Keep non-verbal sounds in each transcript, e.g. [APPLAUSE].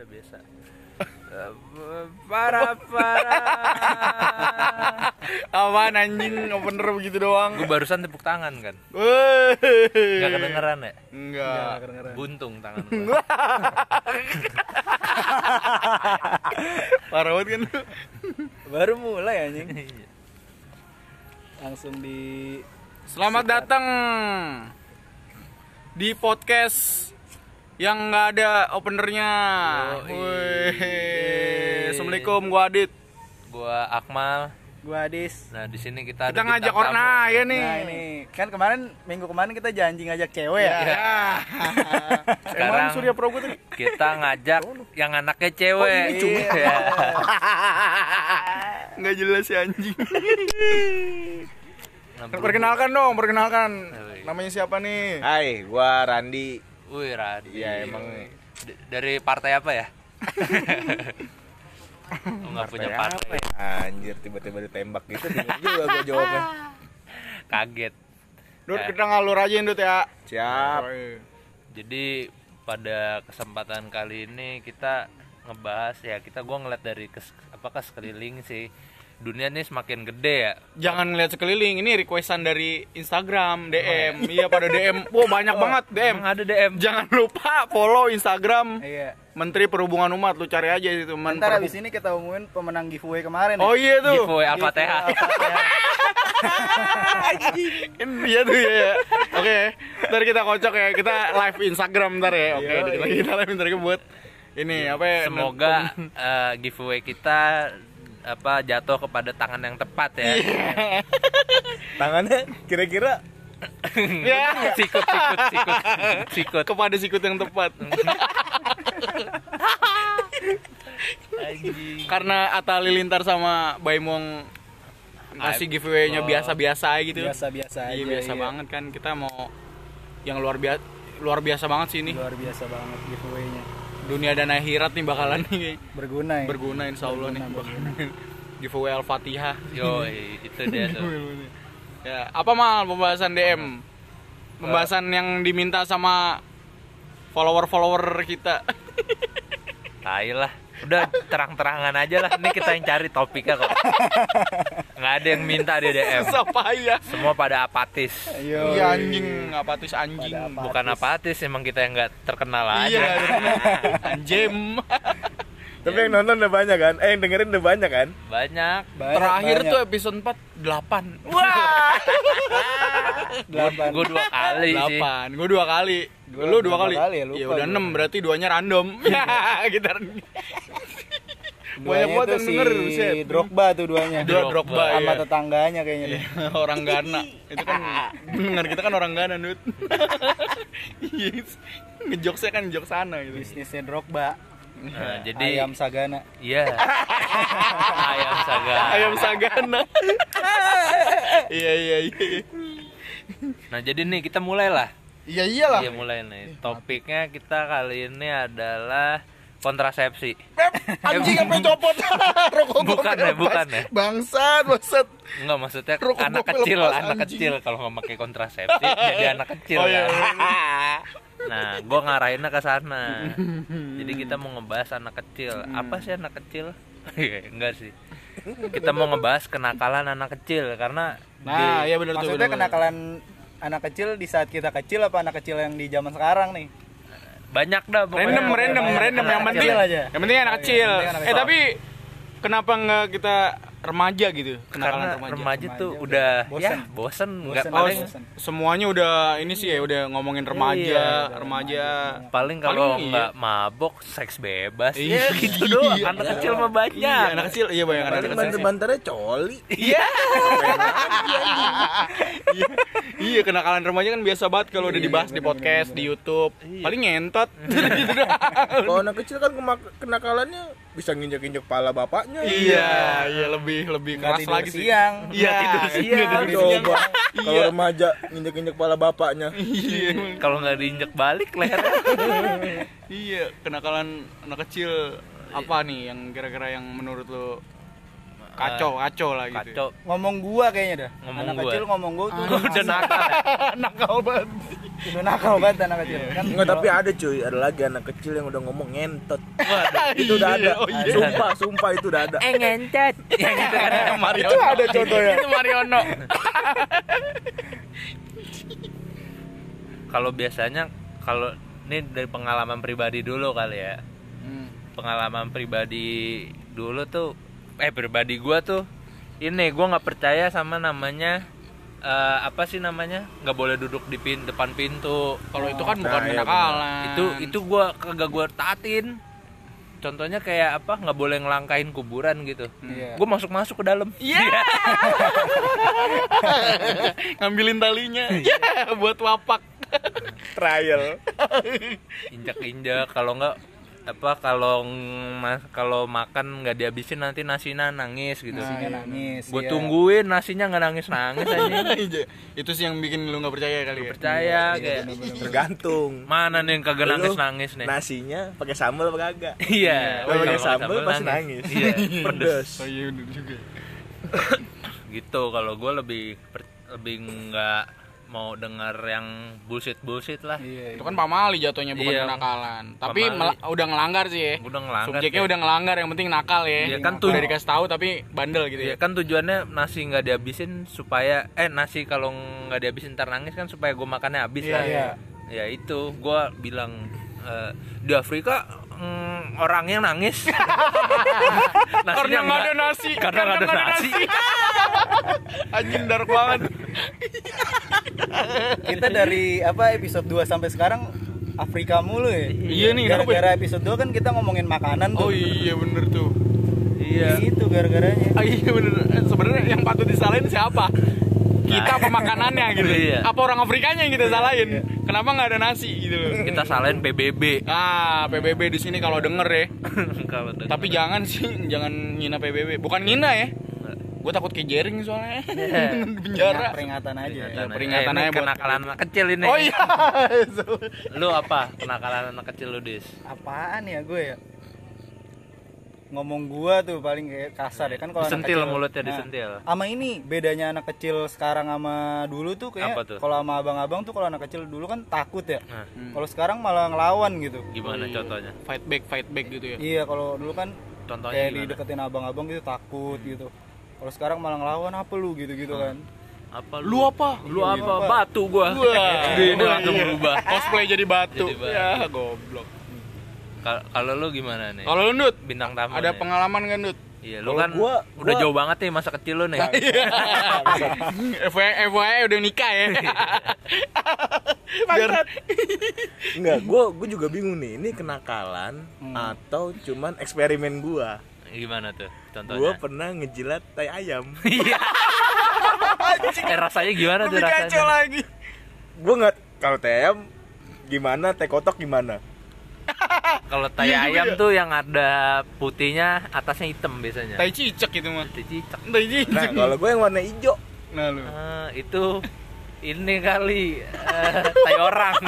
udah biasa Eh, para para Apaan anjing opener begitu doang. gue barusan tepuk tangan kan Woi. nggak kedengeran ya Enggak. buntung tangan gue [LAUGHS] Parah banget kan. lu. Baru mulai anjing. [LAUGHS] Langsung di Selamat datang di podcast yang nggak ada openernya. Woi. Assalamualaikum, gua Adit. gue Akmal gua Adis. nah di sini kita Kita ngajak orang nah, ya nih. Nah, ini kan kemarin minggu kemarin kita janji ngajak cewek ya. [LAUGHS] Ya. Sekarang- Emang Surya Pro gua tadi. kita ngajak yang anaknya cewek ini cewek. Iya. [LAUGHS] Nggak jelas ya anjing. Nah, Perkenalkan dong, perkenalkan. Yoi. Namanya siapa nih? Hai, gua Randi. Wih Radi Iya, emang D- dari partai apa ya? Lu [LAUGHS] nggak punya partai, Anjir, tiba-tiba ditembak gitu bingung juga gua jawabnya. [LAUGHS] kaget. Dut, Ya. kita ngalur aja Dut ya. Siap. Jadi pada kesempatan kali ini kita ngebahas ya kita gua ngeliat dari kes, apa sekeliling sih dunia ini semakin gede ya. Jangan ngeliat sekeliling, ini requestan dari Instagram, DM. Iya pada DM. Wah, banyak banget DM. Emang ada DM. Jangan lupa follow Instagram Iya. Menteri Perhubungan Umat. Lu cari aja itu. Men Ntar abis ini kita umumin pemenang giveaway kemarin. Oh iya tuh. Giveaway Al-Fatihah. [LAUGHS] Iya tuh ya. Oke, ntar kita kocok ya. Kita live Instagram ntar ya. Oke, Yoi. dikit lagi kita live ntar buat ini apa ya? Semoga eh, giveaway kita apa jatuh kepada tangan yang tepat ya. [LAUGHS] Tangannya kira-kira [LAUGHS] ya sikut sikut sikut sikut. kepada sikut yang tepat. [LAUGHS] Karena Atta Lilintar sama Baimong ngasih giveaway-nya Oh. biasa-biasa gitu. Biasa-biasa aja. Iya biasa banget kan kita mau yang luar biasa luar biasa banget sih ini. Luar biasa banget giveaway-nya. Dunia dan akhirat nih bakalan nih Berguna ya. berguna insya Allah nih Berguna, bakalan giveaway Al-Fatihah. Yo, itu dia tuh. Ya, apa mal pembahasan DM? Pembahasan yang diminta sama follower-follower kita. Tai lah. Udah terang-terangan aja lah. Ini kita yang cari topiknya kok. [LAUGHS] Nggak ada yang minta di DM. [LAUGHS] Ya? Semua pada apatis. Ayo. Iya anjing, apatis anjing. Pada apa? Bukan apatis, emang kita yang nggak terkenal Iya, aja. [LAUGHS] anjem. [LAUGHS] tapi yang nonton udah banyak kan? Eh yang dengerin udah banyak kan? Banyak. Banyak, Terakhir banyak. tuh episode 4 8. Wah, Delapan. Gue dua kali sih. 8. Gue dua kali. Gua Lu dua kali. kali ya? Lupa Ya udah gua. 6 berarti duanya random. Ya, kita banyak Duanya banget tuh yang si denger, buset. Drogba tuh duanya. Dua [LAUGHS] Drogba Sama ya. tetangganya kayaknya deh. Iya, orang Ghana. Itu kan bener kita kan orang Ghana, Dut. [LAUGHS] Iya. Ngejokesnya kan ngejok sana gitu. Bisnisnya Drogba. Nah, jadi Ayam Sagana. Iya. Ayam [LAUGHS] saga. Ayam Sagana. Iya iya iya. Nah, jadi nih kita mulailah. Iya iyalah. Iya, mulai nih. Topiknya kita kali ini adalah kontrasepsi. Anjing apa yang copot? [LAUGHS] Rokok Bukan ya, bukan ya. Bangsat, bangsat. Enggak maksudnya Rokok anak kecil, lepas, anak anjing. kecil kalau nggak pakai kontrasepsi [LAUGHS] jadi anak kecil Oh, iya, kan. [LAUGHS] Nah, gua ngarahinnya ke sana. Jadi kita mau ngebahas anak kecil. Apa sih anak kecil? Iya, Enggak sih. Kita mau ngebahas kenakalan anak kecil karena Nah, di- iya benar tuh. Maksudnya bener, bener. kenakalan anak kecil di saat kita kecil apa anak kecil yang di zaman sekarang nih? Banyak dah pokoknya. Random, random, random. Yang penting, yang penting anak Iya, kecil. Eh tapi kenapa nggak kita remaja gitu? Kenakalan karena remaja. remaja, tuh Remaja udah udah ya bosen. bosen nggak Bosen, Oh, paling bosen. semuanya udah ini sih ya udah ngomongin remaja, Iya, remaja. paling kalau iya. nggak mabok seks bebas Iya, ya gitu doang iya. anak kecil mah banyak Iya, anak kecil iya banyak anak kecil. banter-banternya coli. iya Iya, iya kenakalan remaja kan biasa banget kalau udah dibahas di podcast, di YouTube. Paling ngentot. [LAUGHS] gitu doang. Kalau anak kecil kan kenakalannya bisa nginjek-injek pala bapaknya. Iya, iya lebih lebih Nggak keras tidur lagi sih. siang. [LAUGHS] Iya, tidur iya, siang. tidur siang. Coba Iya. kalau remaja nginjek-injek pala bapaknya. [LAUGHS] Iya, kalau nggak diinjek balik lehernya iya, kenakalan anak kecil apa nih yang kira-kira yang menurut lo kacau, kacau lah gitu. kacau Ngomong gua kayaknya dah. Ngomong anak gua. kecil ngomong gua tuh Gua [LAUGHS] udah nakal ya. [LAUGHS] nakal banget. Itu nakal banget anak kecil. Kan Enggak, tapi ada cuy, ada lagi anak kecil yang udah ngomong ngentot. Itu udah ada. Oh, iya. Sumpah, sumpah itu udah ada. Eh. [LAUGHS] Yang gitu kan. Mariono. Itu ada contohnya. Itu Mariono. Kalau biasanya kalau ini dari pengalaman pribadi dulu kali ya. Hmm. Pengalaman pribadi dulu tuh eh pribadi gua tuh ini gua nggak percaya sama namanya eh, apa sih namanya nggak boleh duduk di pin, depan pintu Kalau itu kan bukan Nah, iya, kenakalan. itu itu gua kagak gua taatin contohnya kayak apa nggak boleh ngelangkain kuburan gitu Iya. gua masuk masuk ke dalam Iya. [LAUGHS] Ngambilin talinya. Ya, buat wapak. Trial. [LAUGHS] injak injak kalau nggak apa kalau mas kalau makan nggak dihabisin nanti nasinya nangis gitu Nasinya nangis. gue iya. tungguin nasinya nggak nangis nangis [LAUGHS] aja Iya. itu sih yang bikin lu nggak percaya kali ya. percaya Iya, kayak Tergantung. mana nih yang kagak nangis nangis nih Nasinya pakai sambal apa kagak? [LAUGHS] iya Kalau pakai sambal pasti nangis. iya [LAUGHS] pedes Oh iya juga. gitu kalau gue lebih lebih nggak mau dengar yang bullshit bullshit lah Iya. Itu kan pamali jatuhnya bukan Iya. kenakalan. Tapi udah ngelanggar sih ya. udah ngelanggar Subjeknya kayak- udah ngelanggar, yang penting nakal ya. Iya, kan tuh udah dikasih tahu tapi bandel gitu Iya ya. kan tujuannya nasi nggak dihabisin supaya eh nasi kalau nggak dihabisin ntar nangis kan supaya gue makannya habis Iya, kan. iya. Ya itu gue bilang eh, di Afrika mm, orangnya nangis. [LAUGHS] Karena nggak ada nasi. Karena nggak ada nasi. [LAUGHS] Anjing dark banget. Kita dari apa episode 2 sampai sekarang Afrika mulu ya. Iya nih, Gara-gara episode 2 kan kita ngomongin makanan tuh. Oh iya bener tuh. Iya. Itu gara-garanya. Ah, iya bener. Eh, Sebenarnya yang patut disalahin siapa? Kita apa makanannya gitu. Iya. Apa orang Afrikanya yang kita salahin? Kenapa nggak ada nasi gitu loh? Kita salahin PBB. Ah, PBB di sini kalau denger ya. [LAUGHS] Tapi jangan sih, jangan ngina PBB. Bukan ngina ya. Gue takut kejering soalnya. [LAUGHS] Di penjara. Peringatan aja. Ya, Peringatan, peringatan eh, ini aja buat- kenakalan anak kecil ini. Oh iya. [LAUGHS] Lu apa? Kenakalan anak kecil lu, Dis? Apaan ya gue ya? Ngomong gua tuh paling kayak kasar ya kan kalau kecil. mulutnya, Nah, disentil. Sama ini bedanya anak kecil sekarang sama dulu tuh kayak Apa tuh? kalau sama abang-abang tuh kalau anak kecil dulu kan takut ya. Nah, Kalau sekarang malah ngelawan gitu. gimana Oh, iya. contohnya? Fight back, fight back gitu ya. Iya, kalau dulu kan Contohnya kayak gimana? dideketin abang-abang gitu takut gitu. Kalau sekarang malah ngelawan apa lu gitu-gitu kan. Apa Lu apa? Lu Iya, apa? apa? Batu gua. Ini langsung berubah. Cosplay jadi batu. Jadi batu. Ya, goblok. Kal- Kalau lu gimana nih? Kalau lu Nut, Bintang tamu. ada nih. pengalaman kan Nut? Iya, lu kan gua- udah gua- jauh banget nih masa kecil lu nih. [LAUGHS] [LAUGHS] FYI, FYI udah nikah ya. [LAUGHS] Biar Enggak, gua gua juga bingung nih. Ini kenakalan Hmm. atau cuman eksperimen gua? Gimana tuh Gua contohnya? pernah ngejilat tai ayam. Iya. eh rasanya gimana tuh rasanya? lagi. Gua nggak kalau tai ayam gimana, tai kotok gimana? Kalau tai Iya juga ayam ya. tuh yang ada putihnya, atasnya hitam biasanya. Tai cicak itu mah. Tai cicak. Tai cicak. Nah, kalau gue yang warna hijau. Nah lu. Ah, itu ini kali eh, tai orang.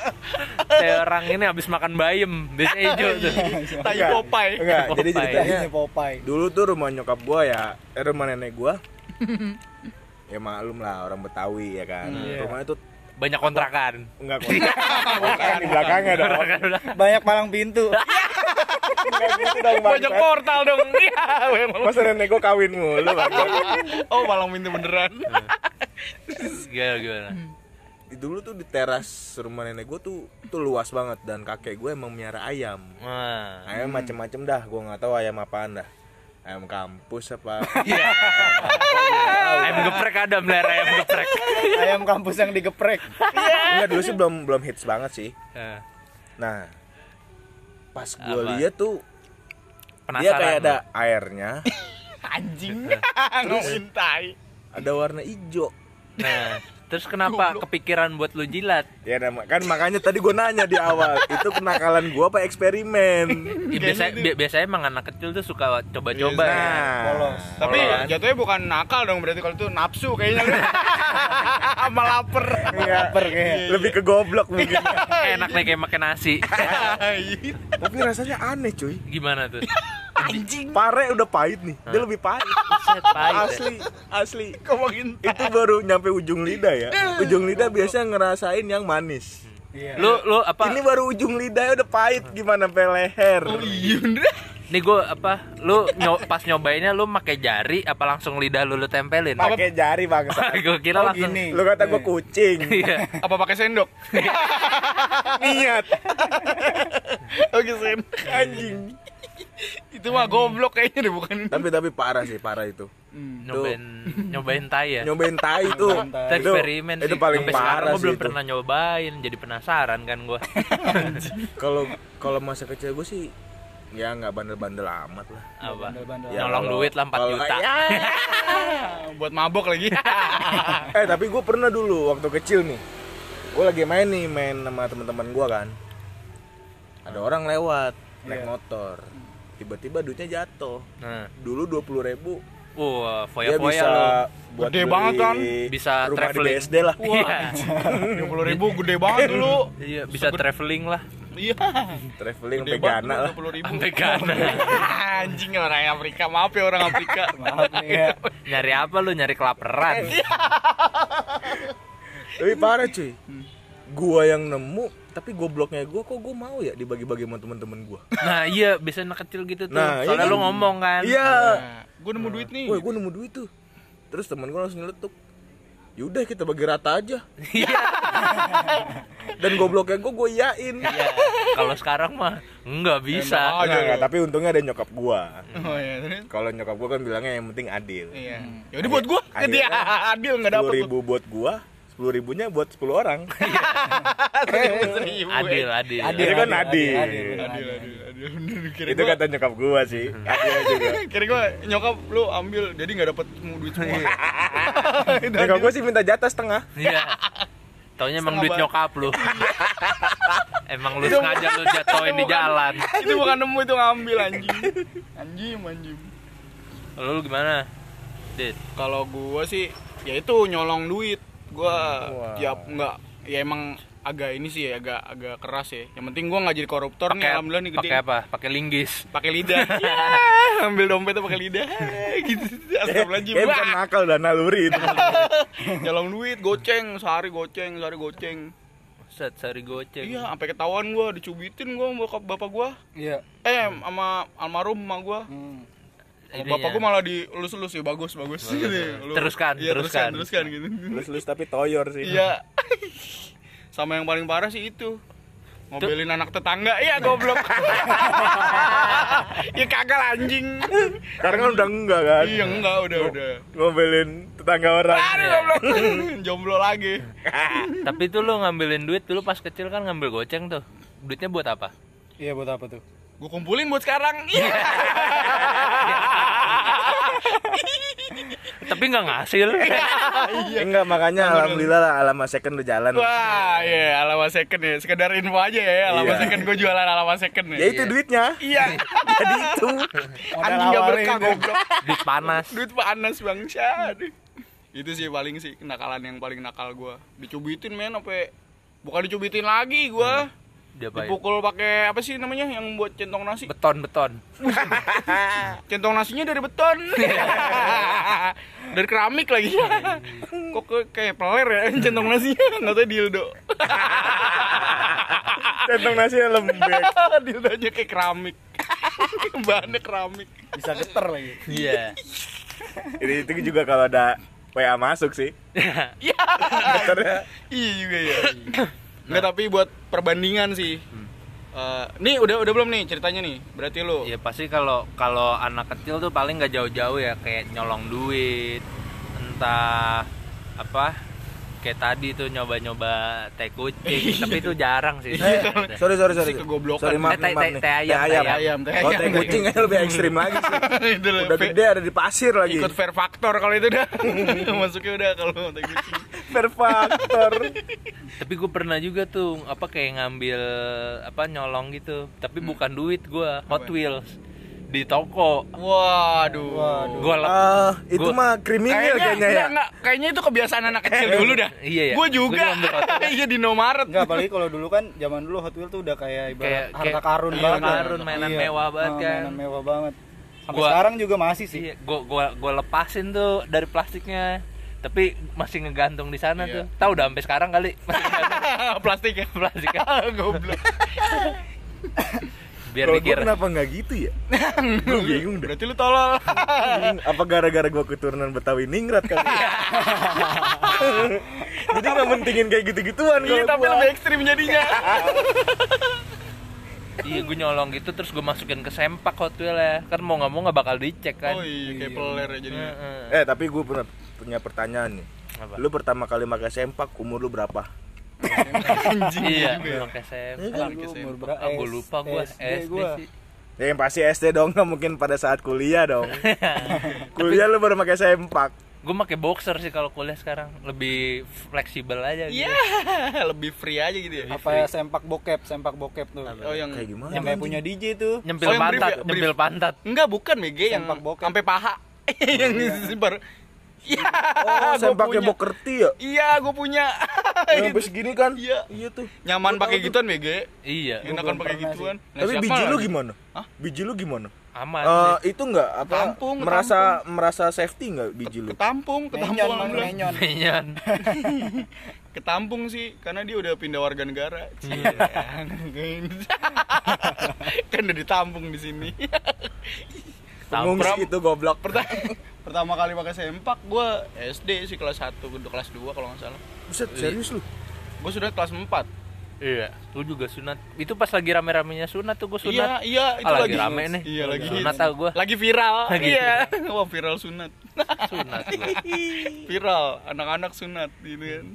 [LAUGHS] tai orang ini habis makan bayam, biasanya hijau tuh. Tai Enggak, Popeye. Enggak, jadi ceritanya Ini Popeye. dulu tuh rumah nyokap gua ya, eh, rumah nenek gua. [LAUGHS] ya maklum lah orang Betawi ya kan. Iya. Rumahnya tuh Banyak kontrakan. enggak kok. Bukan di belakangnya dong. Kontrakan. Banyak palang pintu. [LAUGHS] Gitu dong, Banyak portal dong. [LAUGHS] Iya. Masa nenek gua kawin mulu. Oh, malang pintu beneran. [LAUGHS] Gimana gimana? Di dulu tuh di teras rumah nenek gua tuh tuh luas banget dan kakek gue emang miara ayam. Ayam macem-macem dah, gua nggak tahu ayam apaan dah. Ayam kampus apa? Iya. ayam geprek ada melera ayam geprek. Ayam kampus yang digeprek. Enggak dulu sih belum belum hits banget sih. Eh, Nah, pas gue Apa? lihat tuh Penasaran. dia kayak ada airnya, [LAUGHS] Anjing. Ngomongin tai. ada warna hijau. Nah, terus kenapa kepikiran buat lu jilat? Ya nama, kan makanya tadi gue nanya di awal [LAUGHS] itu kenakalan gue apa eksperimen? Ya, biasa, bi- biasanya emang anak kecil tuh suka coba-coba ya. Nah, Polos. Tapi jatuhnya bukan nakal dong berarti kalau itu nafsu kayaknya. [LAUGHS] Sama lapar. Enggak, Lapar kayak. lebih ke goblok mungkin. [LAUGHS] Enak nih kayak makan nasi. Tapi rasanya aneh cuy. Gimana tuh? Pare udah pahit nih. Dia lebih pahit. Buset, pahit ya. Asli, asli. Ngomongin Itu baru nyampe ujung lidah ya. Ujung lidah biasanya ngerasain yang manis. Iya. Lu lu apa? Ini baru ujung lidah udah pahit gimana sampai leher. Iya udah. Nih gue apa? Lu nyo, pas nyobainnya lu pakai jari apa langsung lidah lu lu tempelin? Pakai jari bangsa. [LAUGHS] gue kira Oh, langsung. gini. Lu kata gua kucing. Iya. Apa pakai sendok? Niat Oke sen. anjing. Itu mah goblok kayaknya deh bukan. Tapi tapi parah sih, parah itu. Nyobain nyobain tai ya. Nyobain tai Itu, eksperimen itu sih. paling Sampai parah sih belum itu. pernah nyobain, jadi penasaran kan gua. [LAUGHS] Kalau kalau masa kecil gue sih ya nggak bandel-bandel amat lah. Apa? Bandel-bandel. Ya, Nyolong kalau- duit lah 4 kalau- juta. Ya. [LAUGHS] Buat mabok lagi. [LAUGHS] eh tapi gue pernah dulu waktu kecil nih. Gue lagi main nih main sama teman-teman gue kan. Ada orang lewat naik Iya. motor. Tiba-tiba duitnya jatuh. Nah, Dulu dua puluh ribu. wah, Dia foya-foya bisa lo. buat Gede beli banget kan? Bisa rumah traveling. di BSD lah. Iya. [LAUGHS] Dua puluh ribu gede banget dulu. Iya, bisa traveling lah. Iya. Traveling Gede sampai Ghana lah. dua puluh ribu. [LAUGHS] Sampai Ghana. [LAUGHS] Anjing orang Afrika. Maaf ya orang Afrika. Maaf nih ya. Nyari apa lu? Nyari kelaparan. Tapi parah cuy. Gua yang nemu, tapi gobloknya gua kok gua mau ya dibagi-bagi sama temen-temen gua. Nah, iya, bisa anak kecil gitu tuh. Nah, Soalnya iya lu kan? ngomong kan. Iya. gue nemu duit nih. Woi, gua nemu duit tuh. Terus temen gua langsung nyeletuk. Yaudah kita bagi rata aja. Iya. [LAUGHS] Dan gobloknya gua gua iyain. Iya. Kalau sekarang mah enggak bisa. Enak Enggak, enggak, tapi untungnya ada nyokap gua. Oh iya? Kalau nyokap gua kan bilangnya yang penting adil. Iya. Ya udah buat gua. Ke dia Akhirnya adil enggak Sepuluh dapat. ribu buat gua, sepuluh ribunya buat sepuluh orang. [LAUGHS] Seribu. Adil, adil. Adil kan adil. adil, Adil, adil, adil. Kira Itu gua- kata nyokap gua sih. [LAUGHS] Adil juga. Kira gua nyokap lu ambil jadi nggak dapat semua duit semua. [LAUGHS] Itu Nyokap adil. gua sih minta jatah setengah. Iya. Taunya emang duit nyokap lu. emang lu sengaja lu jatoin di jalan. itu bukan nemu itu ngambil anjing. Anjing, anjing. Lalu lu gimana? Dit. Kalau gua sih ya itu nyolong duit. Gua Wah. ya enggak ya emang agak ini sih ya agak agak keras ya. Yang penting gua nggak jadi koruptor nih Pakai alhamdulillah nih gede. pakai apa? Pakai linggis. Pakai lidah. [LAUGHS] Ya, ambil dompetnya pakai lidah. gitu. [LAUGHS] Astagfirullahaladzim. Ya bukan Wah. nakal dan naluri itu. [LAUGHS] Nyolong duit goceng, sehari goceng, sehari goceng. Set sehari goceng. Iya, sampai ketahuan gua dicubitin gua sama bokap bapak gua. Iya. Eh, sama almarhum emak gua. Hmm. Bapak gua malah dielus-elus ya bagus bagus. Gitu. Lu- Teruskan, iya, teruskan, teruskan. teruskan gitu. Lulus-lulus tapi toyor sih. Iya. Sama yang paling parah sih itu. Ngobrolin anak tetangga, iya goblok. [LAUGHS] ya kagak anjing. Karena kan udah enggak kan. Iya enggak, udah udah. Ngomelin tetangga orang. Aduh goblok. [LAUGHS] Jomblo lagi. [LAUGHS] Tapi itu lu ngambilin duit dulu pas kecil kan ngambil goceng tuh. Duitnya buat apa? Iya buat apa tuh? Gue kumpulin buat sekarang. [LAUGHS] Iya. Tapi nggak ngasil. [LAUGHS] Enggak makanya alhamdulillah lah alamat second udah jalan. Wah, iya, alamat second ya. Sekedar info aja ya, alamat Iya. second gue jualan alamat second ya. Ya itu duitnya. Iya. [LAUGHS] Jadi itu. Anjing gak berkah goblok. Duit panas. Duit panas. Aduh. Itu sih paling sih kenakalan yang paling nakal gua. Dicubitin men sampai bukan dicubitin lagi gua. Diapain? Dipukul pakai apa sih namanya yang buat centong nasi? Beton beton. [LAUGHS] Centong nasinya dari beton. [LAUGHS] dari keramik lagi. [LAUGHS] Kok ke- kayak peler ya centong nasinya? Enggak tahu dildo. Centong nasinya lembek. Dildonya kayak keramik. Bahannya keramik. Bisa geter lagi. Iya. Ini itu juga kalau ada WA masuk sih. Iya. Iya juga ya. Enggak tapi buat perbandingan sih. Eh, nih udah udah belum nih ceritanya nih. Berarti lu Ya pasti kalau kalau anak kecil tuh paling nggak jauh-jauh ya kayak nyolong duit, entah apa kayak tadi tuh nyoba-nyoba teh kucing, [LAUGHS] tapi itu jarang sih. Eh, sorry sorry sorry. Kegoblokan. Sorry maaf Eh, nih, maaf teh- nih. teh ayam, teh ayam, teh Oh, ayam. teh kucing aja lebih ekstrim lagi sih. [LAUGHS] Itu Udah gede ada di pasir lagi. ikut fair factor kalau itu udah. [LAUGHS] Masuknya udah kalau teh kucing. Perfaktor. tapi gue pernah juga tuh apa kayak ngambil apa nyolong gitu, tapi bukan duit gue, Hot Wheels di toko. Waduh. Waduh. Gue Ah, itu Gua- mah kriminal kayaknya ya. enggak, kayaknya itu kebiasaan anak kecil dulu dah. Iya, ya. Gue Gua juga. [LAUGHS] Iya di Nomaret. Enggak, apalagi kalau dulu kan zaman dulu Hot Wheels tuh udah kayak ibarat Kayak- harta kayak- karun iya, banget. karun, mainan mewah banget Oh, kan. Mainan mewah banget. Sampai Gua- sekarang juga masih sih. Iya, gua gua gua lepasin tuh dari plastiknya. Tapi masih ngegantung di sana Iya. tuh. Tahu udah sampai sekarang kali [LAUGHS] masih plastik ya plastiknya. [LAUGHS] goblok Biar Kalau gue dikira. kenapa nggak gitu ya? [LAUGHS] gue bingung deh. berarti lu tolol. Apa gara-gara gue keturunan Betawi ningrat kali? ya? [LAUGHS] Jadi nggak mentingin kayak gitu-gituan iya tapi gua. lebih ekstrim jadinya [LAUGHS] Iya, gue nyolong gitu terus gue masukin ke sempak Hot Wheels ya. Kan mau nggak mau nggak bakal dicek kan. oh iya kayak peler ya jadinya. Eh tapi gue pernah punya pertanyaan nih. Apa? Lu pertama kali pakai sempak umur lu berapa? Anjing Iya, ya. Kan sempak. umur berapa? Ah, gue lupa gue SD SD, gua. sih. Ya yang pasti SD dong, nggak mungkin pada saat kuliah dong. [LAUGHS] kuliah lu baru pakai sempak. gue pakai boxer sih kalau kuliah sekarang lebih fleksibel aja gitu. Iya, [LAUGHS] lebih free aja gitu ya. Apa ya sempak bokep, sempak bokep tuh. Oh yang Kayak gimana? Yang kayak punya DJ tuh. Nyempil Oh, brief pantat, ya? Brief. nyempil pantat. enggak bukan BG yang Sempak bokep. sampai paha. [LAUGHS] yang disebar. Iya. Oh, [LAUGHS] gua sempaknya bokerti ya? Iya, gue punya. Yang [LAUGHS] sampai segini kan? Iya. Iya tuh. Nyaman pakai gituan BG. Iya, Enakan pakai gituan. Nah, Tapi biji lu gimana? Hah? Biji lu gimana? aman Eh, sih. itu enggak apa Ketampung, merasa merasa safety enggak biji lu? Ketampung, ketampung Menyon, menyon. Menyan. [LAUGHS] Ketampung sih karena dia udah pindah warga negara. Iya. kan udah ditampung di sini. Pengungsi itu goblok. pertama, [LAUGHS] pertama kali pakai sempak gue SD sih kelas 1 udah kelas 2 kalau nggak salah Buset, serius lu? gue sudah kelas 4 Iya, gue juga sunat. Itu pas lagi rame-ramenya sunat tuh gue sunat. iya iya itu Ah, lagi lagi rame nih. iya lagi Sunat tau gua. lagi viral Lagi iya [LAUGHS] wah viral sunat [LAUGHS] Sunat gua. viral anak-anak sunat gitu kan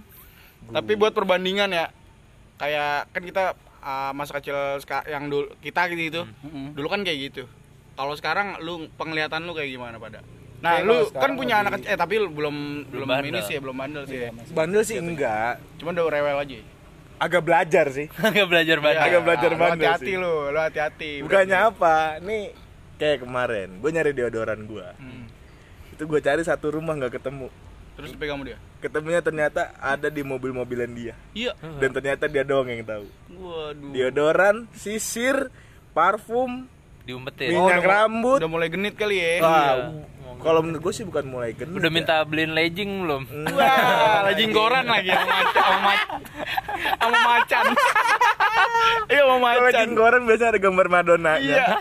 tapi buat perbandingan ya kayak kan kita uh, masa kecil yang dulu kita gitu gitu Mm-mm. dulu kan kayak gitu kalau sekarang lu penglihatan lu kayak gimana pada nah Kayak lu kan punya lebih- anak kecil eh tapi lu belum belum, ini bandel. sih ya, belum bandel sih Iya, ya. masih. Bandel sih enggak. cuman udah rewel aja Agak belajar sih. [LAUGHS] Agak belajar banget. Agak belajar lu bandel hati-hati lu lu hati-hati Bukannya apa? Nih kayak kemarin, gue nyari deodoran gua. Hmm. Itu gue cari satu rumah nggak ketemu. terus pegang dia Ketemunya ternyata ada di mobil-mobilan dia. iya Dan ternyata dia doang yang tahu. waduh Deodoran, sisir, parfum, Diumpetin. Oh, minyak udah- rambut. udah mulai genit kali ya Wah, kalau menurut gue sih bukan mulai genit. Udah ya. minta beliin legging belum? Wah, lagi goran lagi sama macan, sama macan. Sama [LAUGHS] macan. Iya, sama Kalau macan. jenggoran biasa ada gambar Madonna Iya. [LAUGHS]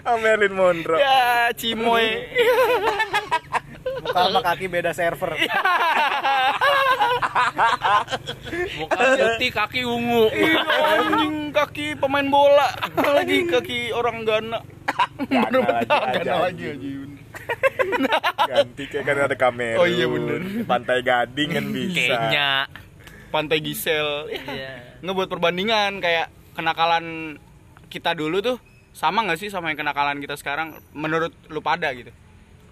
Sama Marilyn Monroe. Ya, cimoy. [LAUGHS] Sama kaki beda server. Muka putih, kaki ungu. Iya, anjing kaki pemain bola. Lagi kaki orang Ghana. Ghana lagi aja, Ghana lagi anjing. Ganti kayak kan ada kamera. Oh iya, bener. Pantai Gading kan bisa. Kayaknya. Pantai Gisel. Iya. Ngebuat perbandingan kayak kenakalan kita dulu tuh sama nggak sih sama yang kenakalan kita sekarang menurut lu pada gitu?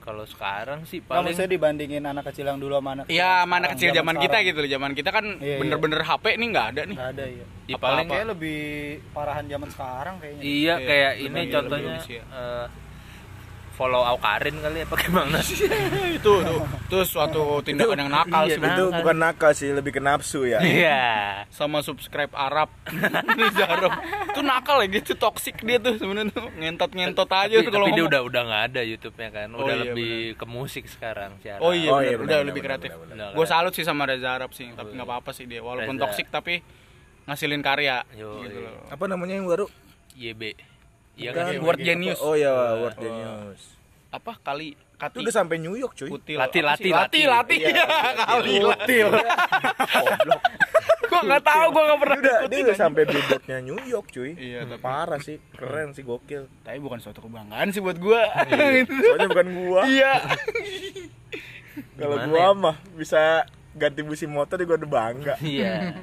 Kalau sekarang sih Kalau paling saya dibandingin anak kecil yang dulu sama anak Iya, mana sekarang, kecil zaman kita gitu loh. Zaman kita kan Iya, iya. bener-bener HP nih nggak ada nih. Nggak ada ya. Ya, paling kayak lebih parahan zaman sekarang kayaknya. iya Iya, kayak ini contohnya follow Aukarin kali apa gimana sih? [LAUGHS] itu tuh itu suatu tindakan yang nakal sih Iya, Itu Nakal. bukan nakal sih, lebih ke nafsu ya. Iya. sama subscribe Arab [LAUGHS] Arab itu nakal ya gitu toksik dia tuh sebenarnya tuh ngentot ngentot aja Tapi, tuh kalau tapi dia udah udah nggak ada YouTube-nya kan. Oh Udah iya, lebih ke musik sekarang sih. oh iya, Oh bener, iya, udah benar, lebih kreatif gue salut sih sama Reza Arab sih tapi nggak apa-apa sih dia walaupun Reza. toksik tapi ngasilin karya Yo, gitu iya. loh Apa namanya yang baru? YB. Iya Bukan, kan? Word? Genius. Oh iya, Word Genius. apa kali Itu kati udah sampai New York, cuy. kutil Lati, lati, lati lati. lati Iya, [LAUGHS] Iya, kali Kutil. Goblok. [LAUGHS] gue nggak tahu gue nggak pernah udah, dia udah sampai billboardnya New York, cuy. Iya, tapi- Parah sih, keren sih, gokil. tapi bukan suatu kebanggaan sih buat gue [LAUGHS] Soalnya bukan gua. iya Kalau gua ya? mah bisa ganti busi motor juga udah bangga. Iya.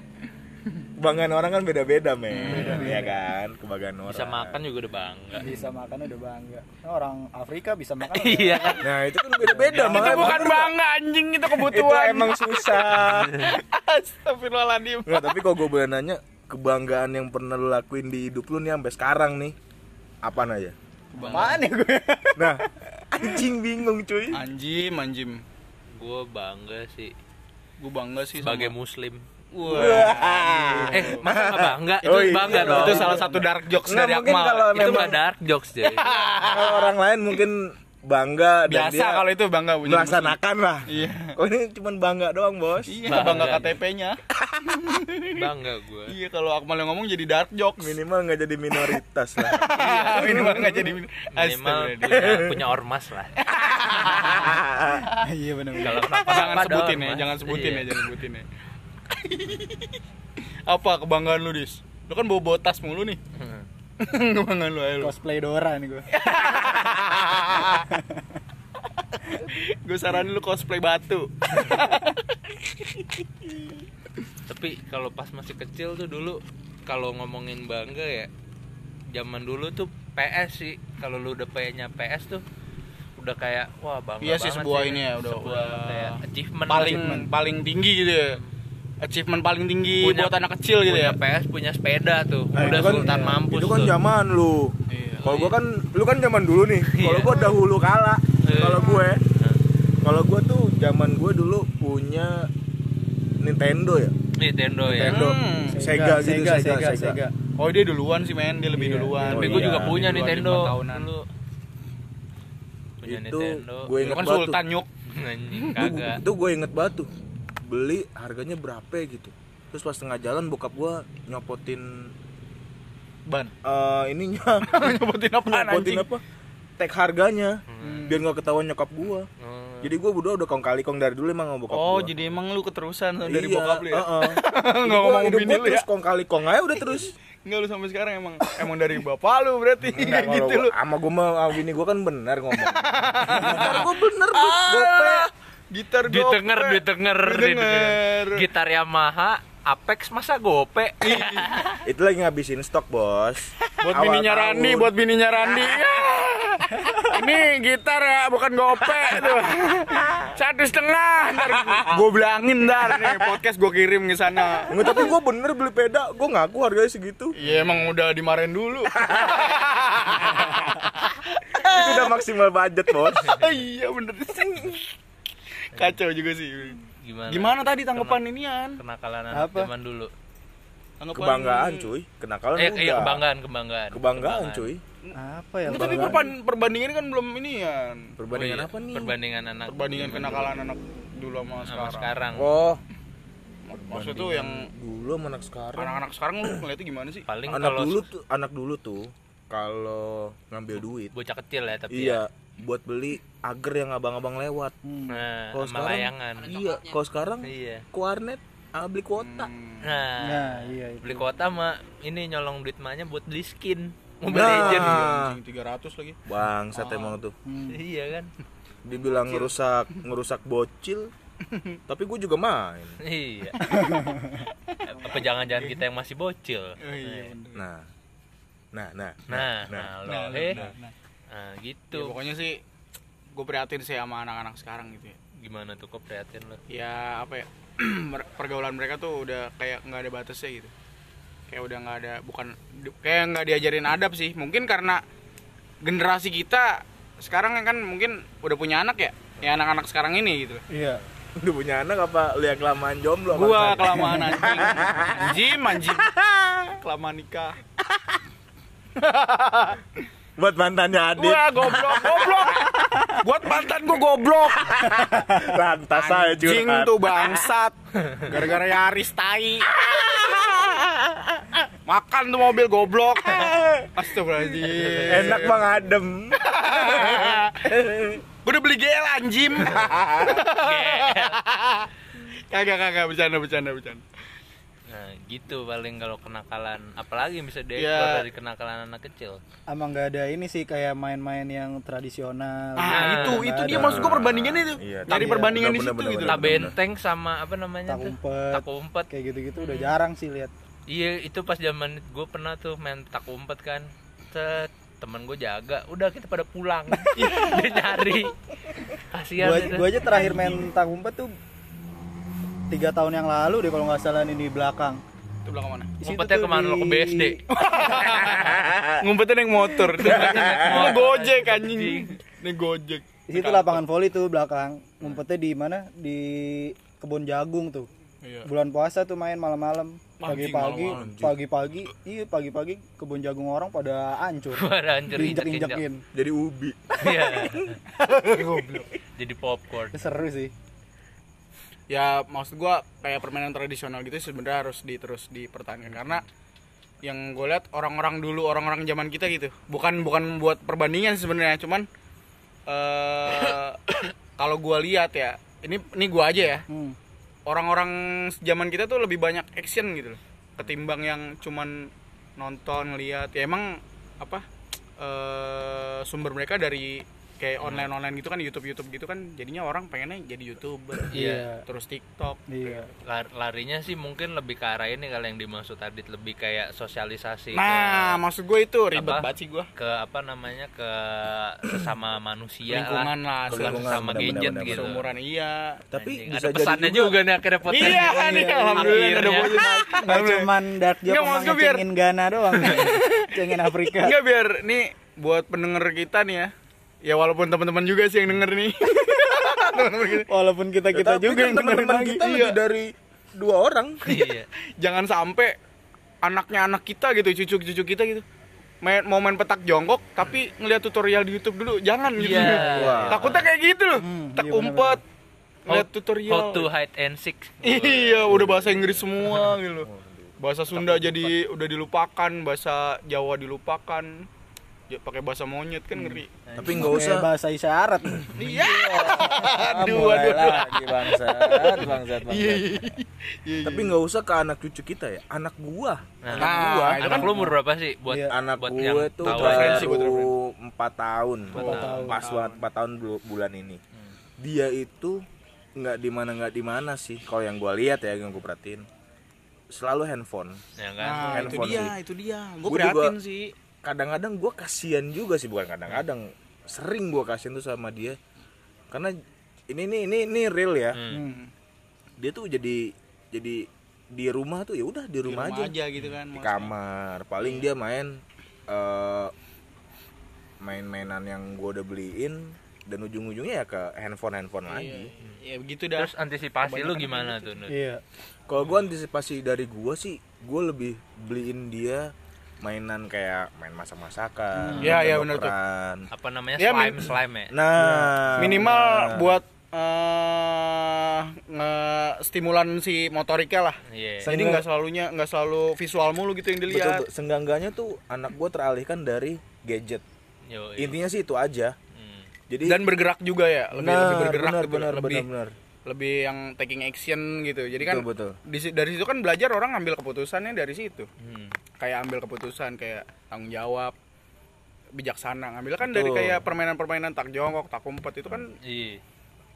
Kebanggaan orang kan beda-beda, men. Iya kan? Kebanggaan orang. Bisa makan juga udah bangga. Bisa makan udah bangga. Orang Afrika bisa makan. [LAUGHS] Iya kan? Nah, itu kan beda-beda, itu makanya bukan bangga anjing itu Itu kebutuhan emang susah. [LAUGHS] Astagfirullahaladzim Nggak, tapi kalau gue boleh nanya, kebanggaan yang pernah lu lakuin di hidup lu nih sampai sekarang nih, apa aja? Apaan ya gue? [LAUGHS] Nah, anjing bingung cuy. Anjim, anjim Gue bangga sih Gue bangga sih sebagai sama... muslim. Wah. Eh, masa nggak bangga? [LAUGHS] Itu Oh, iya. bangga dong. Itu salah satu dark jokes Nggak, dari mungkin Akmal. kalau itu memang nggak dark jokes jadi. [LAUGHS] kalau orang lain mungkin bangga dan Biasa dia kalau itu bangga melaksanakan lah. Iya. Oh ini cuma bangga doang bos. Iya, Bangga bangga. KTP-nya. [LAUGHS] bangga gue. Iya, kalau Akmal yang ngomong jadi dark jokes. Minimal nggak jadi minoritas lah. Iya, minimal nggak jadi min- Minimal punya, punya ormas lah. Iya benar. Kalau jangan sebutin ya, jangan sebutin ya, jangan sebutin ya. [LAUGHS] Apa kebanggaan lu, Dis? Lu kan bawa bawa tas mulu nih. [LAUGHS] kebanggaan lu ayo lu. Cosplay Dora nih gue. [LAUGHS] Gue saranin lu cosplay batu. Tapi kalau pas masih kecil tuh dulu kalau ngomongin bangga ya zaman dulu tuh PS sih. Kalau lu udah punya PS tuh udah kayak wah bangga Iya sih, sebuah ini ya, udah- sebuah udah kayak achievement paling lah. paling tinggi gitu ya. Achievement paling tinggi Punya- buat anak kecil gitu punya ya. PS punya sepeda tuh Nah, udah itu kan- sultan mampus itu kan tuh. zaman lu. Iya. Kalau gua kan lu kan zaman dulu nih. [LAUGHS] Kalau Iya. gua dahulu kala. Iya. Kalau gue Nah, kalau gua tuh zaman gue dulu punya Nintendo ya. Nintendo ya Nintendo. Hmm. Sega, gitu, Sega, Sega, Sega, Sega. Sega. Oh dia duluan sih men, dia lebih Iya. duluan. tapi Oh, gue iya. juga punya Dua, Nintendo tahunan. dulu punya Itu Nintendo gue inget kan Sultan. Nyuk. Anjing, Itu, kagak itu gue inget banget tuh. Beli harganya berapa gitu. Terus pas tengah jalan bokap gua nyopotin Ban. eh ininya [LAUGHS] Nyopotin apaan nyopotin apa? Tag harganya. Hmm. Biar nggak ketahuan nyokap gua. Oh. Jadi gua udah udah kong kali kong dari dulu emang bokap Oh, gua. jadi emang lu keterusan dari Iya, bokap lu ya? heeh. [LAUGHS] Nggak Hidup gua- ngomong bini lu ya? terus kong kali kong aja udah terus. [LAUGHS] Enggak lu sampai sekarang emang emang dari bapak lu berarti Enggak, gitu lu. sama gua mah sama bini gua kan bener ngomong. Gua bener bos, gope. Ah, Gitar gope. ditenger ditenger Didengar. gitar Yamaha Apex masa gope [LAUGHS] Itu lagi ngabisin stok, Bos. Buat Awal bininya Randi, tahun. buat bininya Randi. [LAUGHS] Ini gitar ya, bukan gope tuh. Satu setengah, ntar gue bilangin ntar nih podcast gue kirim ke sana. Enggak, tapi gua bener beli peda, gua ngaku harganya segitu. Iya emang udah dimarahin dulu. [LAUGHS] Itu udah maksimal budget, Bos. iya bener. Kacau juga sih. gimana Gimana tadi tanggapan inian? kenakalan Apa? zaman dulu Tanggapan Kebanggaan, cuy. Kenakalan eh iya kebanggaan kebanggaan Kebanggaan, cuy. Apa ya? Ini tapi perban- perbandingan kan belum inian. Perbandingan Oh iya, apa nih? perbandingan anak Perbandingan kenakalan anak dulu sama sama sekarang. sekarang Oh, Maksud tuh yang dulu sama anak sekarang. anak-anak sekarang lu ngeliatnya gimana sih? paling anak kalau dulu tuh, anak dulu tuh kalau ngambil duit, bocah kecil ya tapi iya, buat beli agar yang abang-abang lewat. Hmm. nah Kalau sama sekarang, layangan iya. Kalau sekarang iya ke warnet, ah, beli kuota. Hmm. nah, Nah, iya itu. beli kuota mah ini nyolong duit mahnya buat beli skin Mobile Nah. Legend Anjing 300 lagi. Bangsat emang tuh. Hmm. iya kan Dibilang ngerusak ngerusak bocil, [LAUGHS] tapi gue juga main. iya [LAUGHS] apa jangan-jangan kita yang masih bocil Oh, iya bener. Nah, nah, nah, nah nah, lo Nah, eh nah, nah. nah Ya, gitu pokoknya sih gue prihatin sih sama anak-anak sekarang gitu ya. gimana tuh kok prihatin lo Ya apa ya? [CLEARS THROAT] pergaulan mereka tuh udah kayak nggak ada batasnya gitu. Kayak udah nggak ada bukan kayak nggak diajarin adab sih. Mungkin karena generasi kita sekarang kan mungkin udah punya anak ya. Ya anak-anak sekarang ini gitu. Iya. Udah punya anak apa lu yang kelamaan jomblo? Gua kelamaan [LAUGHS] anjing. Anjing, anjing. [LAUGHS] Kelamaan nikah. [LAUGHS] Buat mantannya Adit. Wah, goblok, goblok. Buat mantan gua goblok. Lantas saya Anjing tuh bangsat. Gara-gara Yaris tai. Makan tuh mobil goblok. Astagfirullahaladzim. Enak bang adem. Gue udah beli GL anjim. [LAUGHS] kagak kagak bercanda bercanda bercanda. Nah gitu paling kalau kenakalan apalagi yang bisa Ya. dieksplor dari kenakalan anak kecil Emang nggak ada ini sih kayak main-main yang tradisional. Ah, Nah, itu itu ada. dia maksud gue perbandingannya itu. Iya, Nyari iya. perbandingan di situ bener, gitu. tak benteng sama apa namanya Tak tuh umpet. tak umpet Kayak gitu-gitu udah jarang sih lihat. iya itu pas zaman gue pernah tuh main tak umpet kan Set, temen gue jaga udah kita pada pulang [LAUGHS] dia nyari kasihan gua aja terakhir main tak umpet tuh tiga tahun yang lalu deh kalau nggak salah ini di belakang. Itu belakang mana? Ngumpetnya ke mana lo ke BSD [LAUGHS] Ngumpetnya naik motor. Mau gojek anjing. Nih gojek. Di situ lapangan voli tuh belakang. Ngumpetnya di mana? Di kebun jagung tuh. Iya. bulan puasa tuh main malam-malam pagi-pagi pagi-pagi iya pagi-pagi kebun jagung orang pada hancur [LAUGHS] Pada hancur injek-injek. diinjek-injekin Jadi ubi. Iya. [LAUGHS] Jadi popcorn. Itu seru sih ya maksud gua kayak permainan tradisional gitu sebenarnya harus di terus dipertahankan. Karena yang gue lihat orang-orang dulu orang-orang zaman kita gitu. Bukan bukan buat perbandingan sebenarnya cuman eh [COUGHS] kalau gua lihat ya ini ini gua aja ya. Hmm. orang-orang zaman kita tuh lebih banyak action gitu loh. Ketimbang yang cuman nonton lihat ya emang apa eh sumber mereka dari kayak online online gitu kan YouTube YouTube gitu kan jadinya orang pengennya jadi youtuber Iya. terus TikTok. Iya. Lar- larinya sih mungkin lebih ke arah ini kalau yang dimaksud Adit lebih kayak sosialisasi nah maksud gue itu ribet Apa? banget sih gue ke, ke apa namanya ke sesama manusia lingkungan lah, bukan lingkungan, sesama benar, gadget gitu. Seumuran iya. Tapi Anjing, bisa ada pesannya juga- juga, nih akhirnya podcast iya nih alhamdulillah. Ada nggak cuman [LAUGHS] dark joke Nggak, biar- Ghana doang [LAUGHS] cengin Afrika. Enggak biar nih buat pendengar kita nih ya ya walaupun teman-teman juga sih yang denger nih. [LAUGHS] Teman-teman kita. walaupun kita kita Tapi juga kan yang teman-teman lagi. kita Iya. lebih dari dua orang. iya. [LAUGHS] Jangan sampai anaknya anak kita gitu cucu-cucu kita gitu. Main mau main petak jongkok tapi ngeliat tutorial di YouTube dulu jangan gitu. Iya. Wah. [LAUGHS] takutnya kayak gitu loh. Hmm, tak iya umpet how, lihat tutorial. how to hide and seek. Iya udah bahasa Inggris semua gitu. Bahasa Sunda jadi udah dilupakan bahasa Jawa dilupakan ya, pakai bahasa monyet kan ngeri Tapi nggak usah. bahasa isyarat iya [LAUGHS] aduh aduh aduh lagi bangsat, bangsat, iya bangsat. iya Tapi nggak usah ke anak cucu kita ya, anak gua. nah, Nah, gua, itu anak kan lu umur berapa sih buat Iya. anak buat gue yang tuh tahu baru empat tahun, Empat tahun. pas empat tahun bulan ini. Dia itu nggak di mana nggak di mana sih. Kalau yang gue lihat ya, yang gue perhatiin, selalu handphone. ya kan nah itu Handphone dia sih. itu dia gue Gua prihatin juga- sih Kadang-kadang gue kasihan juga sih, bukan kadang-kadang, sering gue kasihan tuh sama dia, karena ini ini ini ini real ya. Hmm. Hmm. Dia tuh jadi jadi di rumah tuh ya udah di di rumah, aja. aja gitu kan di kamar paling dia main eh, main-mainan yang gue udah beliin dan ujung-ujungnya ya ke handphone handphone lagi ya begitu dah terus antisipasi lu gimana tuh Nut? iya kalau gue antisipasi dari gue sih gue lebih beliin dia mainan kayak main masak-masakan Ya, ya, main bener tuh. operan. apa namanya Ya, slime slime ya nah minimal nah. buat eh nge- stimulan si motorika lah iya Sen- jadi nggak selalunya nggak selalu visual mulu gitu yang dilihat betul. senggangganya tuh anak gue teralihkan dari gadget Yo, intinya sih itu aja Hmm. jadi dan bergerak juga ya lebih nah, lebih bergerak benar, gitu, benar, lebih benar, benar. Lebih yang taking action gitu. Jadi kan betul betul. di si- dari situ kan belajar orang ngambil keputusannya dari situ. Hmm. kayak ambil keputusan kayak tanggung jawab bijaksana ngambil. Kan dari Betul. kayak permainan-permainan tak jongkok tak umpet itu kan iya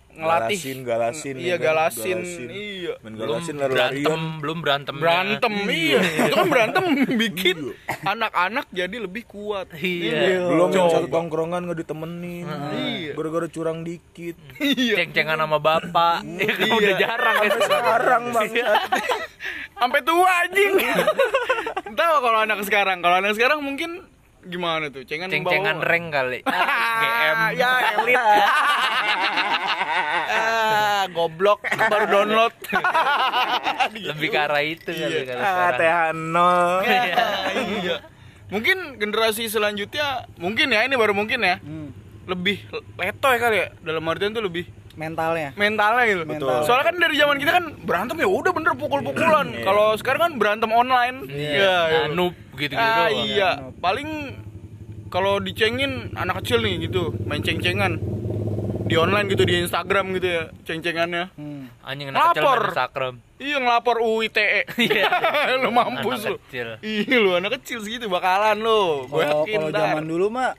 ngelatih. Galasin, galasin, iya ya kan? galasin, Galasin. iya. Main belum galasin berantem lari-larian belum berantem. Berantem iya. itu kan berantem [LAUGHS] bikin anak-anak jadi lebih kuat. Iya. belum yang Coba. satu tongkrongan nggak ditemenin. Iya. gara-gara curang dikit. Iya. Ceng-cengan sama bapak. Ya kan Iya. udah jarang ya sekarang bang. Sampai tua anjing. [LAUGHS] Tahu kalau anak sekarang. Kalau anak sekarang mungkin gimana tuh? Cengan ceng-cengan membawa- rank kali. [LAUGHS] GM ya elit. Ah, goblok. Baru download. [LAUGHS] Lebih ke arah itu kali kalau ah sekarang. Teh nol. Iya. Mungkin generasi selanjutnya mungkin ya ini baru mungkin ya. Hmm. lebih letoy kali ya dalam artian tuh lebih mentalnya mentalnya gitu. Mental. Soalnya kan dari zaman kita kan berantem ya udah bener pukul-pukulan. Kalau sekarang kan berantem online. Iya. iya. Nah, noob gitu-gitu Ah, doang. iya. Paling kalau dicengin anak kecil nih gitu, main ceng-cengan di online gitu di Instagram gitu ya, ceng-cengannya. Hmm. anjing anak kecil Lapor. main Instagram Iya ngelapor UITE. Iya. [LAUGHS] lu mampus Anak lu. kecil. Iya lu anak kecil segitu bakalan lu. Gue kalau yakin kalau ntar. zaman dulu mah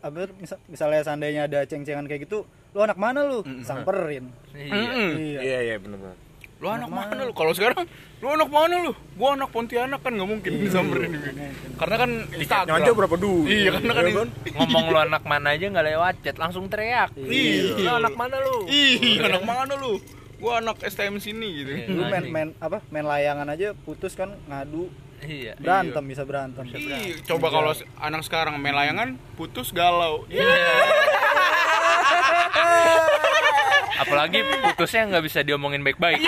apa misal, misalnya seandainya ada ceng-cengan kayak gitu lu anak mana lu samperin iya Mm-mm. iya iya iya benar-benar Lu anak mana lu? Kalau sekarang lu anak mana lu? Gua anak Pontianak kan nggak mungkin disamperin juga. Karena kan Instagram. aja berapa duit Iya, karena kan Ya ngomong lu anak mana aja nggak lewat chat langsung teriak Iya. lu anak mana lu Ih, anak mana lu? Gua anak STM sini gitu. Iya. dulu main main apa main layangan aja putus kan ngadu iya berantem bisa berantem Ih, coba kalau anak sekarang main layangan putus galau. Iya. Apalagi putusnya nggak bisa diomongin baik-baik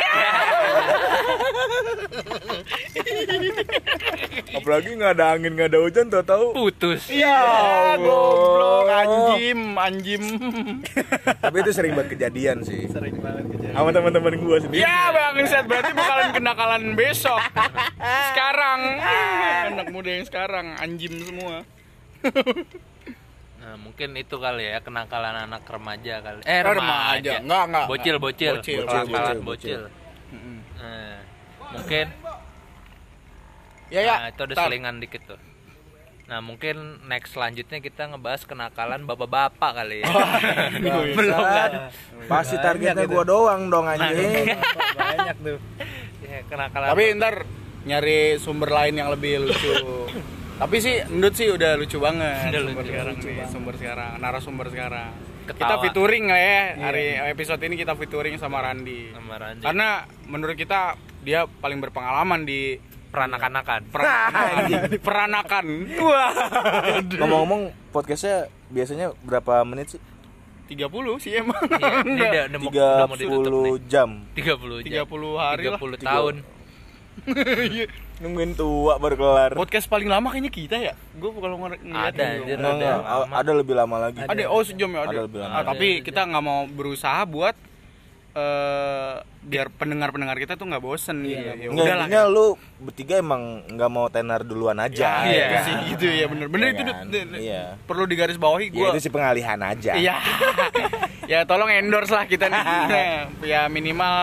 Apalagi nggak ada angin, nggak ada hujan, tau tahu putus Iya, goblok, anjim, anjim. Tapi itu sering banget kejadian sih. Sering banget kejadian. Sama teman-teman gua sendiri. Ya, Bang Set berarti bakalan kenakalan besok. Sekarang, anak muda yang sekarang anjim semua. Nah, mungkin itu kali ya kenakalan anak remaja kali. Eh, Remaja. remaja. Enggak, enggak, Bocil, bocil. Bocil, Kenakalan bocil, bocil. Nah, mungkin Ya ya. nah, itu ada Tar. selingan dikit tuh. Nah, mungkin next selanjutnya kita ngebahas kenakalan bapak-bapak kali ya. [LAUGHS] [LAUGHS] Belum kan? Pasti targetnya gua doang dong anjing. Banyak tuh. [LAUGHS] Ya, kenakalan. Tapi ntar nyari sumber lain yang lebih lucu. Tapi sih Endut sih udah lucu banget Udah sumber lucu, sekarang nih, sumber sekarang, narasumber sekarang. Kita Ketawa. featuring lah ya hari episode ini kita featuring sama Randi. sama Randy. Karena menurut kita dia paling berpengalaman di peranakan-anakan. peranakan. [LAUGHS] [LAUGHS] peranakan. Wah. Ngomong-ngomong podcastnya biasanya berapa menit sih? 30 sih emang. Iya, ini [LAUGHS] udah, udah mau, ditutup nih. 30 jam. 30 jam. 30 hari lah. 30 tahun. Nungguin tua baru kelar. Podcast paling lama kayaknya kita ya. Gue kalau ngeliat Ada, nggak. lama. ada lebih lama lagi. Ada oh sejam ya ada. Ada lebih lama. Ah, tapi Ada, kita nggak mau berusaha buat eh biar pendengar-pendengar kita tuh nggak bosen gitu. Ya Nggak, udahlah. intinya lu bertiga emang nggak mau tenar duluan aja. Ya, Iya. itu sih gitu ya bener-bener Iya itu kan? Dut. Dut. Iya. perlu digaris bawahi Ya gue. itu sih pengalihan aja. Iya. [LAUGHS] ya tolong endorse lah kita nih. [LAUGHS] ya minimal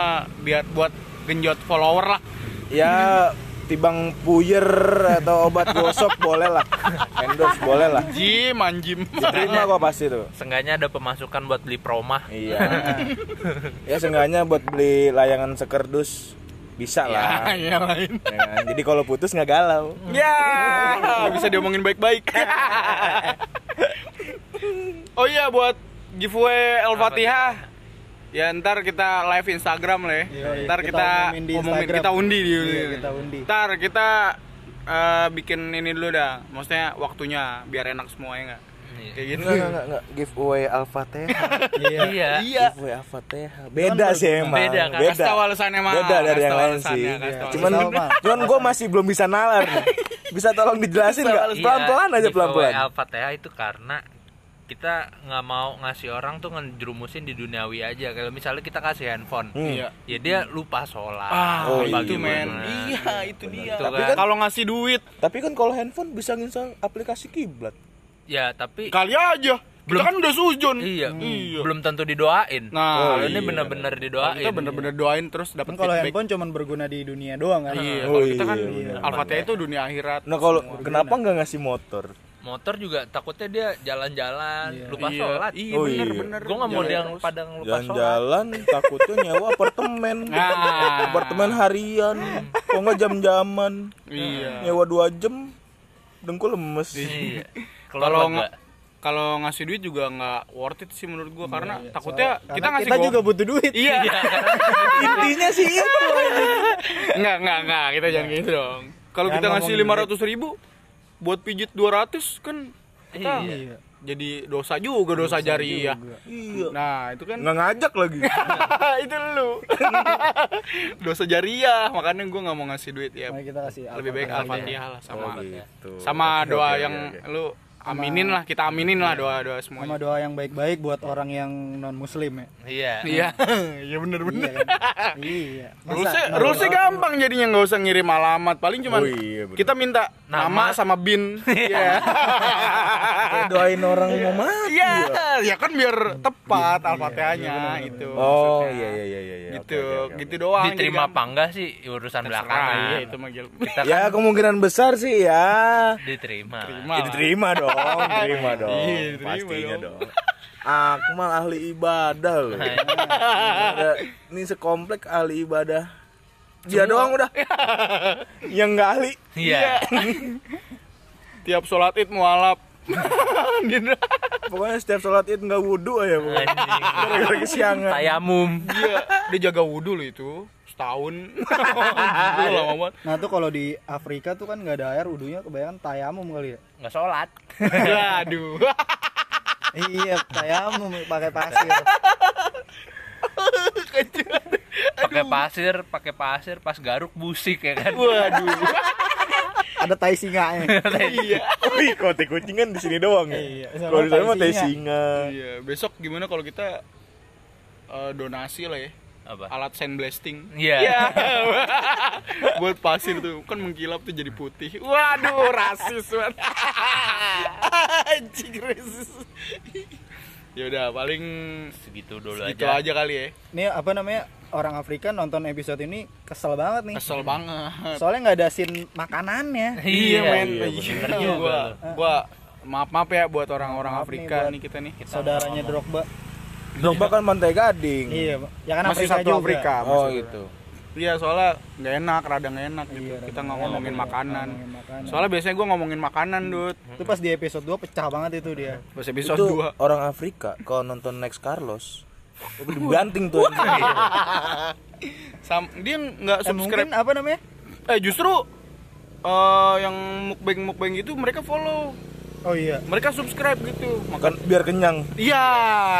biar buat genjot follower lah. Ya tibang puyer atau obat gosok boleh lah. Endorse boleh lah. Jim anjim. Diterima kok pasti tuh. Seenggaknya ada pemasukan buat beli promah. Iya. ya seenggaknya buat beli layangan sekerdus bisa lah. Ya, ya lain. Ya kan? Jadi kalau putus nggak galau. Ya, bisa diomongin baik-baik. [LAUGHS] oh iya buat giveaway Al-Fatihah. Ya ntar kita live Instagram lah ya. Iya, iya. Ntar Kita kita, umumin umumin, kita undi di Iya, kita undi. Ntar kita eh, bikin ini dulu dah. Maksudnya waktunya biar enak semua ya nggak? Iya. Kayak gitu. Enggak, enggak, enggak, enggak. Giveaway Al-Fatihah. [LAUGHS] Iya. Iya. Iya. Giveaway Al-Fatihah. Beda sih emang. Beda, kan? Kasih tahu alasannya, Mal. Beda dari Kasih yang lain sih. kasih tahu Cuman cuman gue masih belum bisa nalar nih. [LAUGHS] Bisa tolong dijelasin nggak? Iya, Pelan-pelan aja giveaway pelan-pelan. Al-Fatihah itu karena kita nggak mau ngasih orang tuh ngejerumusin di duniawi aja. Kalau misalnya kita kasih handphone, Hmm. Iya. ya dia lupa sholat. Ah, Oh, lupa itu men. Iya, itu dia. Itu Tapi kan. kan kalau ngasih duit Tapi kan kalau handphone bisa nginstal aplikasi kiblat. Ya tapi kali aja. Kita Belum- kan udah sujon. iya, Iya. belum tentu didoain. Nah, kalau ini iya, bener-bener didoain. kita bener-bener doain terus dapat Kan kalau handphone cuman berguna di dunia doang kan. Iya, Oh, kalau kita kan iya. Al-Fatihah itu dunia akhirat. Nah kalau kenapa nggak ngasih motor? Motor juga takutnya dia jalan-jalan Iya. lupa Iya, sholat. Iya, Oh, bener iya. bener. Gue nggak mau Jalan dia padang lupa sholat. Jalan-jalan takutnya nyewa apartemen. [LAUGHS] Nah. Apartemen harian. Kok nggak jam-jaman? Iya. Nyewa dua jam. Dengkul lemes. Iya. Kalau Kalau nggak nggak kalau ngasih duit juga nggak worth it sih menurut gua karena takutnya Karena kita ngasih kita gua- juga butuh duit. Iya. Intinya sih itu. [LAUGHS] Enggak, enggak, enggak. Kita jangan gitu dong. Kalau kita ngasih lima ratus ribu buat pijit 200 kan kita Iya. jadi dosa juga dosa, jariah. Iya. Nah, itu kan Nggak ngajak lagi. [LAUGHS] itu lu. [LAUGHS] dosa jariah, makanya gua nggak mau ngasih duit ya. Makanya kita kasih Lebih baik Al-Fatihah. Lah sama Oh, gitu. sama doa oke, yang oke. lu aminin lah, kita aminin lah doa-doa Sama semuanya. doa yang baik-baik buat orang yang non muslim ya. Iya. Iya, [LAUGHS] iya bener-bener. Iya kan? Iya. Rulesnya, rulesnya gampang jadinya nggak usah ngirim alamat, paling cuman Oh, iya, bener. kita minta nama, Nama. sama bin. [LAUGHS] Iya. [LAUGHS] Kayak doain orang mau mati. Iya, ya kan biar tepat al-fatihahnya itu. Oh iya iya iya iya. iya. Gitu, gitu doang. Diterima jadi apa enggak sih urusan belakangan. iya, itu Kita Ya kan kemungkinan besar sih ya. diterima. Ya, diterima dong, [LAUGHS] terima dong. Iya, diterima Pastinya dong. dong. Akmal ahli ibadah loh. Nah, ini sekomplek ahli ibadah. Dia doang udah. [LAUGHS] Yang nggak ahli. Iya. [LAUGHS] Tiap sholat id mualaf. Pokoknya setiap sholat id nggak wudhu ya. pokoknya. Gara-gara kesiangan. Tayamum. Dia dia jaga wudhu loh itu lama [LAUGHS] banget. Nah tuh kalau di Afrika tuh kan nggak ada air, udunya kebanyakan tayamum kali ya. Nggak sholat. [LAUGHS] Aduh. iya, tayamum pakai pasir. pakai pasir pakai pasir pas garuk busik ya kan Waduh. Ada tai singanya. [LAUGHS] iya. Wih, kalau teh kucing kan di sini doang ya. Iya, Kalau di sana mah tai singa. Iya, besok gimana kalau kita eh, donasi lah ya apa alat sandblasting. Iya. [LAUGHS] Buat pasir tuh kan mengkilap tuh jadi putih. Waduh, rasis banget. [LAUGHS] Anjing rasis. ya udah paling segitu dulu gitu aja aja kali ya. Ini apa namanya? Orang Afrika nonton episode ini kesel banget nih. Kesel banget. Soalnya nggak ada scene makanannya. Iya, men. iya, Iya, gua, gua maaf maaf ya buat orang-orang nih Afrika buat- nih kita nih. Saudaranya Drogba. Drogba kan pantai gading. Iya, ya kan Masih Afrika satu juga. Afrika. Oh masih- gitu. Iya soalnya nggak enak, rada nggak enak gitu. Iya, kita nggak ngomongin enak, makanan. ngomongin makanan. Soalnya biasanya gua ngomongin makanan, Dut. Itu pas di episode 2 pecah banget itu dia. Pas episode itu 2. orang Afrika kalau nonton Next Carlos [LAUGHS] itu dibanting tuh. Sam, dia nggak Eh, subscribe. mungkin apa namanya? Eh justru eh yang mukbang mukbang itu mereka follow, Oh iya. mereka subscribe gitu. Makan Maka biar kenyang. iya,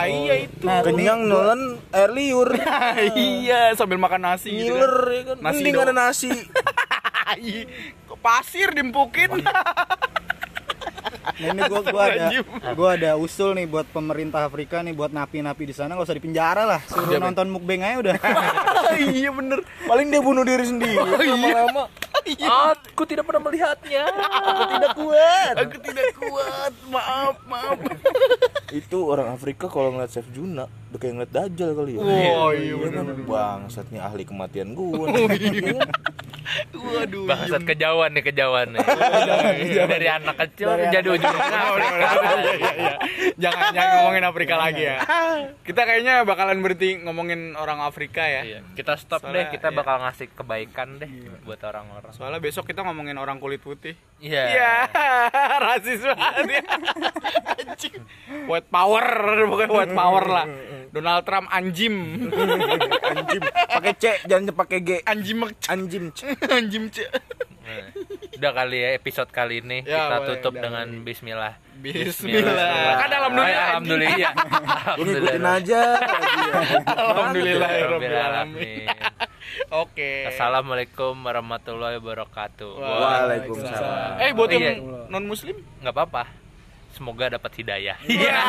iya itu. Nah, kenyang nelen air liur. [LAUGHS] iya, sambil makan nasi gitu. Ngiler kan. ya kan. Nasi Mending ada nasi. [LAUGHS] Iya, Ke pasir dimpukin. [LAUGHS] Nah, ini gua gua ada gua ada usul nih buat pemerintah Afrika nih buat napi-napi di sana nggak usah dipenjara lah. Suruh Iya, nonton mukbang aja udah. [LAUGHS] iya bener. Paling dia bunuh diri sendiri. Lama-lama. aku tidak pernah melihatnya Aku tidak kuat. Aku tidak kuat. Maaf, maaf. Itu orang Afrika kalau ngeliat Chef Juna udah kayak ngeliat Dajjal kali ya. Oh, iya kan bangsatnya ahli kematian gua. [LAUGHS] Waduh. bangsat kejauhan nih kejauhan nih dari anak kecil Dari jadi anak ujungnya Afrika Iya, iya. Jangan jangan ngomongin Afrika lagi ya. Kita kayaknya bakalan berhenti ngomongin orang Afrika ya. Iya, kita stop Soalnya, deh kita iya. bakal ngasih kebaikan deh buat orang-orang Soalnya besok kita ngomongin orang kulit putih. iya Iya, [LAUGHS] rasis banget ya. White power, pokoknya white power lah. Donald Trump anjim. [LAUGHS] Anjim. Pakai C jangan pakai G. Anjim Anjim. C. [LAUGHS] anjim c. Nah, udah kali ya episode kali ini Ya, kita boleh, tutup dengan Bismillah Bismillah. Kan alhamdulillah. Eh, [LAUGHS] alhamdulillah. Lu ngikutin aja. Alhamdulillah ya alamin. Oke. Assalamualaikum warahmatullahi wabarakatuh. Waalaikumsalam. Eh buat Oh, yang iya. non muslim nggak apa-apa. Semoga dapat hidayah. Iya. [LAUGHS]